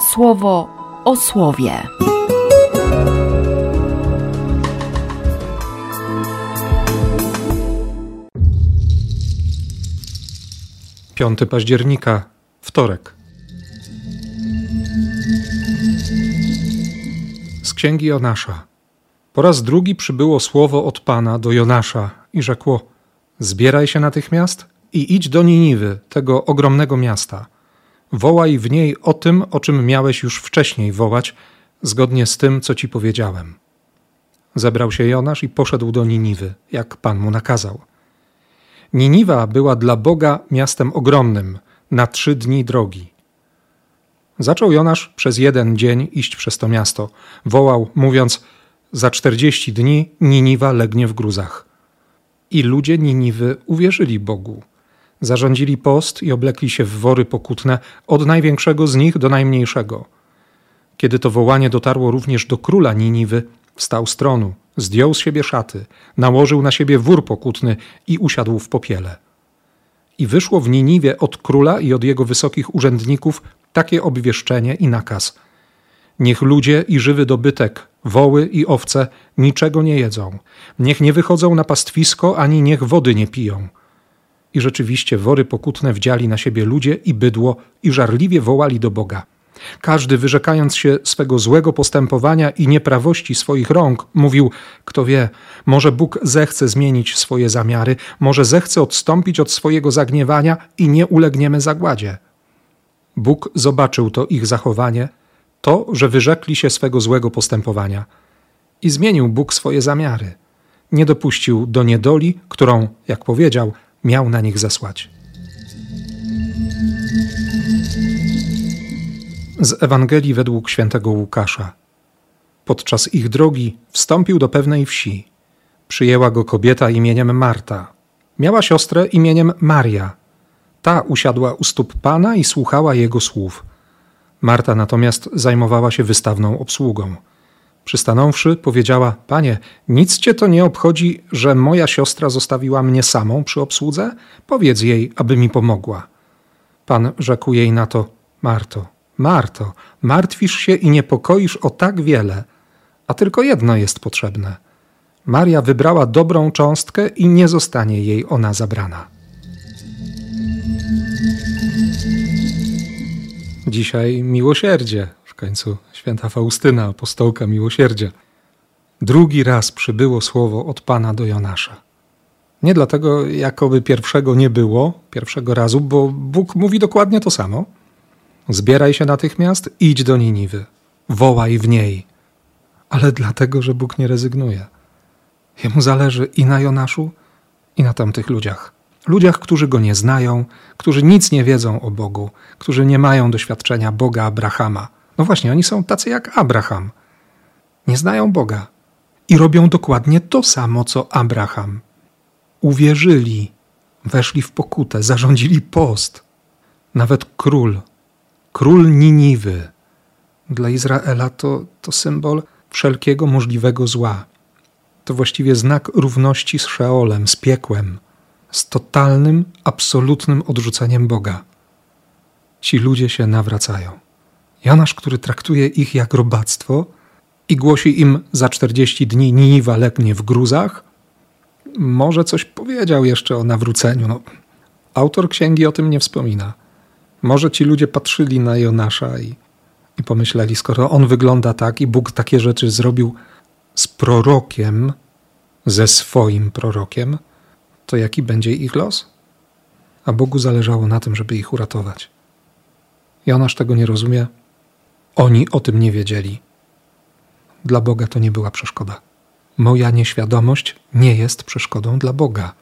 słowo o słowie. 5 października, wtorek. Z księgi Jonasza. Po raz drugi przybyło słowo od Pana do Jonasza i rzekło: Zbieraj się natychmiast i idź do Niniwy, tego ogromnego miasta. Wołaj w niej o tym, o czym miałeś już wcześniej wołać, zgodnie z tym, co ci powiedziałem. Zebrał się Jonasz i poszedł do Niniwy, jak Pan mu nakazał. Niniwa była dla Boga miastem ogromnym, na trzy dni drogi. Zaczął Jonasz przez jeden dzień iść przez to miasto. Wołał, mówiąc: Za czterdzieści dni Niniwa legnie w gruzach. I ludzie Niniwy uwierzyli Bogu. Zarządzili post i oblekli się w wory pokutne, od największego z nich do najmniejszego. Kiedy to wołanie dotarło również do króla Niniwy, wstał z tronu, zdjął z siebie szaty, nałożył na siebie wór pokutny i usiadł w popiele. I wyszło w Niniwie od króla i od jego wysokich urzędników takie obwieszczenie i nakaz. Niech ludzie i żywy dobytek, woły i owce niczego nie jedzą. Niech nie wychodzą na pastwisko, ani niech wody nie piją. I rzeczywiście wory pokutne wdziali na siebie ludzie i bydło i żarliwie wołali do Boga. Każdy, wyrzekając się swego złego postępowania i nieprawości swoich rąk, mówił: Kto wie, może Bóg zechce zmienić swoje zamiary, może zechce odstąpić od swojego zagniewania i nie ulegniemy zagładzie. Bóg zobaczył to ich zachowanie, to, że wyrzekli się swego złego postępowania. I zmienił Bóg swoje zamiary. Nie dopuścił do niedoli, którą, jak powiedział, miał na nich zesłać. Z Ewangelii według świętego Łukasza. Podczas ich drogi wstąpił do pewnej wsi. Przyjęła go kobieta imieniem Marta. Miała siostrę imieniem Maria. Ta usiadła u stóp Pana i słuchała jego słów. Marta natomiast zajmowała się wystawną obsługą. Przystanąwszy, powiedziała: Panie, nic cię to nie obchodzi, że moja siostra zostawiła mnie samą przy obsłudze? Powiedz jej, aby mi pomogła. Pan rzekł jej na to: Marto, Marto, martwisz się i niepokoisz o tak wiele, a tylko jedno jest potrzebne. Maria wybrała dobrą cząstkę i nie zostanie jej ona zabrana. Dzisiaj miłosierdzie, końcu święta Faustyna, apostołka miłosierdzia. Drugi raz przybyło słowo od Pana do Jonasza. Nie dlatego, jakoby pierwszego nie było, pierwszego razu, bo Bóg mówi dokładnie to samo – Zbieraj się natychmiast, idź do Niniwy, wołaj w niej. Ale dlatego, że Bóg nie rezygnuje. Jemu zależy i na Jonaszu, i na tamtych ludziach. Ludziach, którzy go nie znają, którzy nic nie wiedzą o Bogu, którzy nie mają doświadczenia Boga Abrahama. No właśnie, oni są tacy jak Abraham. Nie znają Boga i robią dokładnie to samo, co Abraham. Uwierzyli, weszli w pokutę, zarządzili post. Nawet król król Niniwy. Dla Izraela to, to symbol wszelkiego możliwego zła. To właściwie znak równości z Szeolem, z piekłem, z totalnym, absolutnym odrzuceniem Boga. Ci ludzie się nawracają. Jonasz, który traktuje ich jak robactwo i głosi im za 40 dni Niniwa legnie w gruzach, może coś powiedział jeszcze o nawróceniu. No, autor księgi o tym nie wspomina. Może ci ludzie patrzyli na Jonasza i, i pomyśleli, skoro on wygląda tak i Bóg takie rzeczy zrobił z prorokiem, ze swoim prorokiem, to jaki będzie ich los? A Bogu zależało na tym, żeby ich uratować. Jonasz tego nie rozumie, oni o tym nie wiedzieli. Dla Boga to nie była przeszkoda. Moja nieświadomość nie jest przeszkodą dla Boga,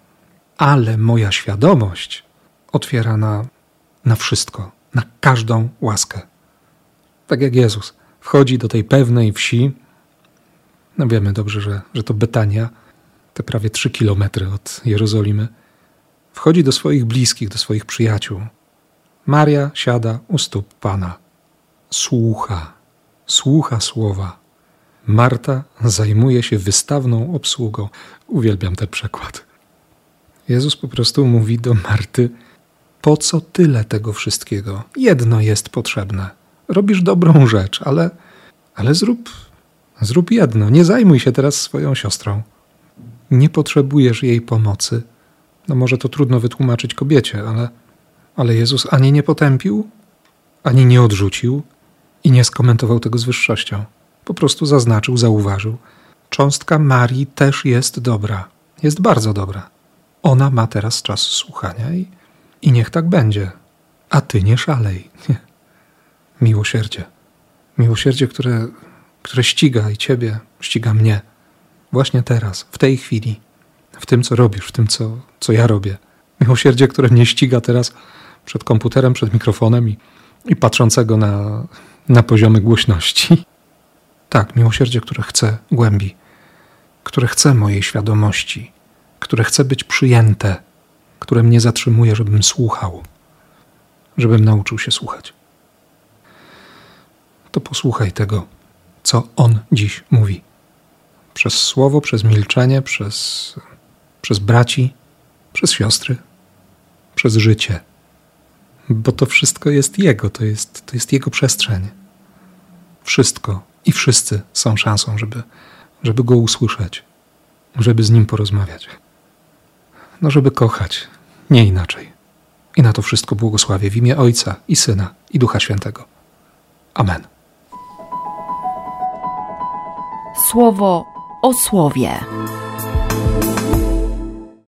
ale moja świadomość otwiera na na wszystko, na każdą łaskę. Tak jak Jezus wchodzi do tej pewnej wsi, no wiemy dobrze, że, że to Betania, te prawie trzy kilometry od Jerozolimy, wchodzi do swoich bliskich, do swoich przyjaciół. Maria siada u stóp Pana. Słucha, słucha słowa. Marta zajmuje się wystawną obsługą. Uwielbiam ten przekład. Jezus po prostu mówi do Marty: po co tyle tego wszystkiego? Jedno jest potrzebne. robisz dobrą rzecz, ale, ale zrób, zrób jedno. Nie zajmuj się teraz swoją siostrą. Nie potrzebujesz jej pomocy. No może to trudno wytłumaczyć kobiecie, ale, ale Jezus ani nie potępił, ani nie odrzucił i nie skomentował tego z wyższością. Po prostu zaznaczył, zauważył. Cząstka Marii też jest dobra. Jest bardzo dobra. Ona ma teraz czas słuchania i, i niech tak będzie. A ty nie szalej. Nie. Miłosierdzie. Miłosierdzie, które, które ściga i ciebie, ściga mnie. Właśnie teraz, w tej chwili, w tym, co robisz, w tym, co, co ja robię. Miłosierdzie, które mnie ściga teraz przed komputerem, przed mikrofonem i, i patrzącego na, na poziomy głośności. Tak, miłosierdzie, które chce głębi, które chce mojej świadomości, które chce być przyjęte, które mnie zatrzymuje, żebym słuchał, żebym nauczył się słuchać. To posłuchaj tego, co On dziś mówi. Przez słowo, przez milczenie, przez, przez braci, przez siostry, przez życie. Bo to wszystko jest Jego, to jest, to jest Jego przestrzeń. Wszystko i wszyscy są szansą, żeby, żeby Go usłyszeć, żeby z Nim porozmawiać. No, żeby kochać, nie inaczej. I na to wszystko błogosławię w imię Ojca i Syna i Ducha Świętego. Amen. Słowo o słowie.